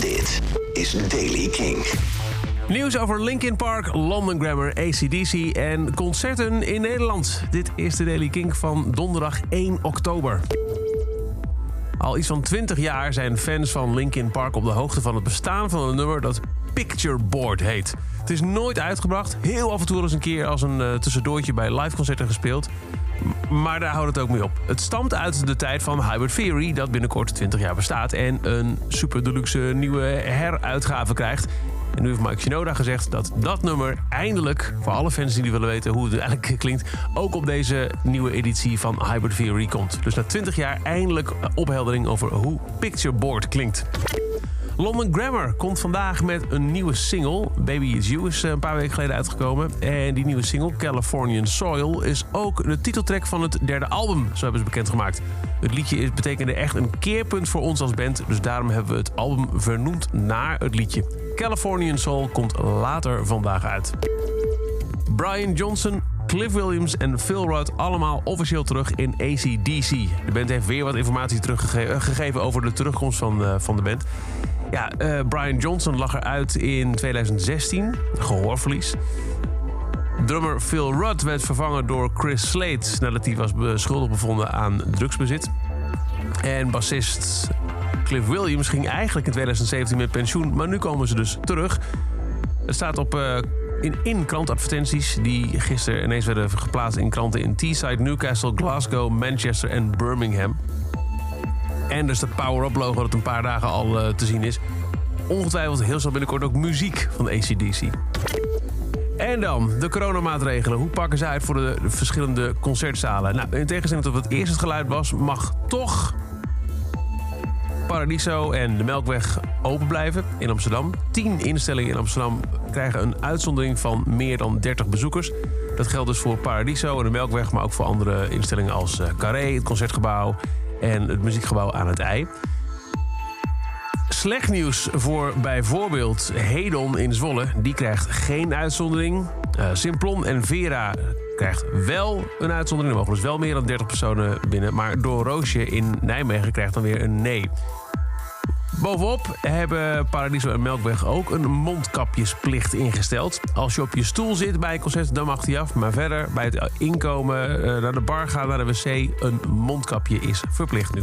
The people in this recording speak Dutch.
Dit is Daily King. Nieuws over Linkin Park, London Grammar, ACDC en concerten in Nederland. Dit is de Daily King van donderdag 1 oktober. Al iets van 20 jaar zijn fans van Linkin Park op de hoogte van het bestaan van een nummer dat Picture Board heet. Het is nooit uitgebracht, heel af en toe eens een keer als een uh, tussendoortje bij liveconcerten gespeeld. Maar daar houdt het ook mee op. Het stamt uit de tijd van Hybrid Theory, dat binnenkort 20 jaar bestaat en een super deluxe nieuwe heruitgave krijgt. En nu heeft Mike Shinoda gezegd dat dat nummer eindelijk, voor alle fans die willen weten hoe het eigenlijk klinkt, ook op deze nieuwe editie van Hybrid Theory komt. Dus na 20 jaar eindelijk opheldering over hoe Picture Board klinkt. London Grammar komt vandaag met een nieuwe single. Baby Is You is een paar weken geleden uitgekomen. En die nieuwe single, Californian Soil, is ook de titeltrack van het derde album. Zo hebben ze bekendgemaakt. Het liedje betekende echt een keerpunt voor ons als band. Dus daarom hebben we het album vernoemd naar het liedje. Californian Soul komt later vandaag uit. Brian Johnson, Cliff Williams en Phil Rudd allemaal officieel terug in ACDC. De band heeft weer wat informatie teruggegeven over de terugkomst van, uh, van de band. Ja, uh, Brian Johnson lag eruit in 2016, gehoorverlies. Drummer Phil Rudd werd vervangen door Chris Slade nadat hij was beschuldigd bevonden aan drugsbezit. En bassist Cliff Williams ging eigenlijk in 2017 met pensioen, maar nu komen ze dus terug. Het staat op in, in krantadvertenties die gisteren ineens werden geplaatst in kranten in Teesside, Newcastle, Glasgow, Manchester en Birmingham. En dus dat power-up logo dat een paar dagen al uh, te zien is. Ongetwijfeld heel snel binnenkort ook muziek van ACDC. En dan de coronamaatregelen. Hoe pakken ze uit voor de, de verschillende concertzalen? Nou, in tegenstelling tot wat eerst het geluid was, mag toch Paradiso en de Melkweg open blijven in Amsterdam. 10 instellingen in Amsterdam krijgen een uitzondering van meer dan 30 bezoekers. Dat geldt dus voor Paradiso en de Melkweg, maar ook voor andere instellingen als Carré, het Concertgebouw en het Muziekgebouw aan het IJ. Slecht nieuws voor bijvoorbeeld Hedon in Zwolle. Die krijgt geen uitzondering. Uh, Simplon en Vera krijgt wel een uitzondering. Er mogen dus wel meer dan 30 personen binnen. Maar Door Roosje in Nijmegen krijgt dan weer een nee. Bovenop hebben Paradiso en Melkweg ook een mondkapjesplicht ingesteld. Als je op je stoel zit bij een concert, dan mag die af. Maar verder, bij het inkomen, naar de bar gaan, naar de wc... een mondkapje is verplicht nu.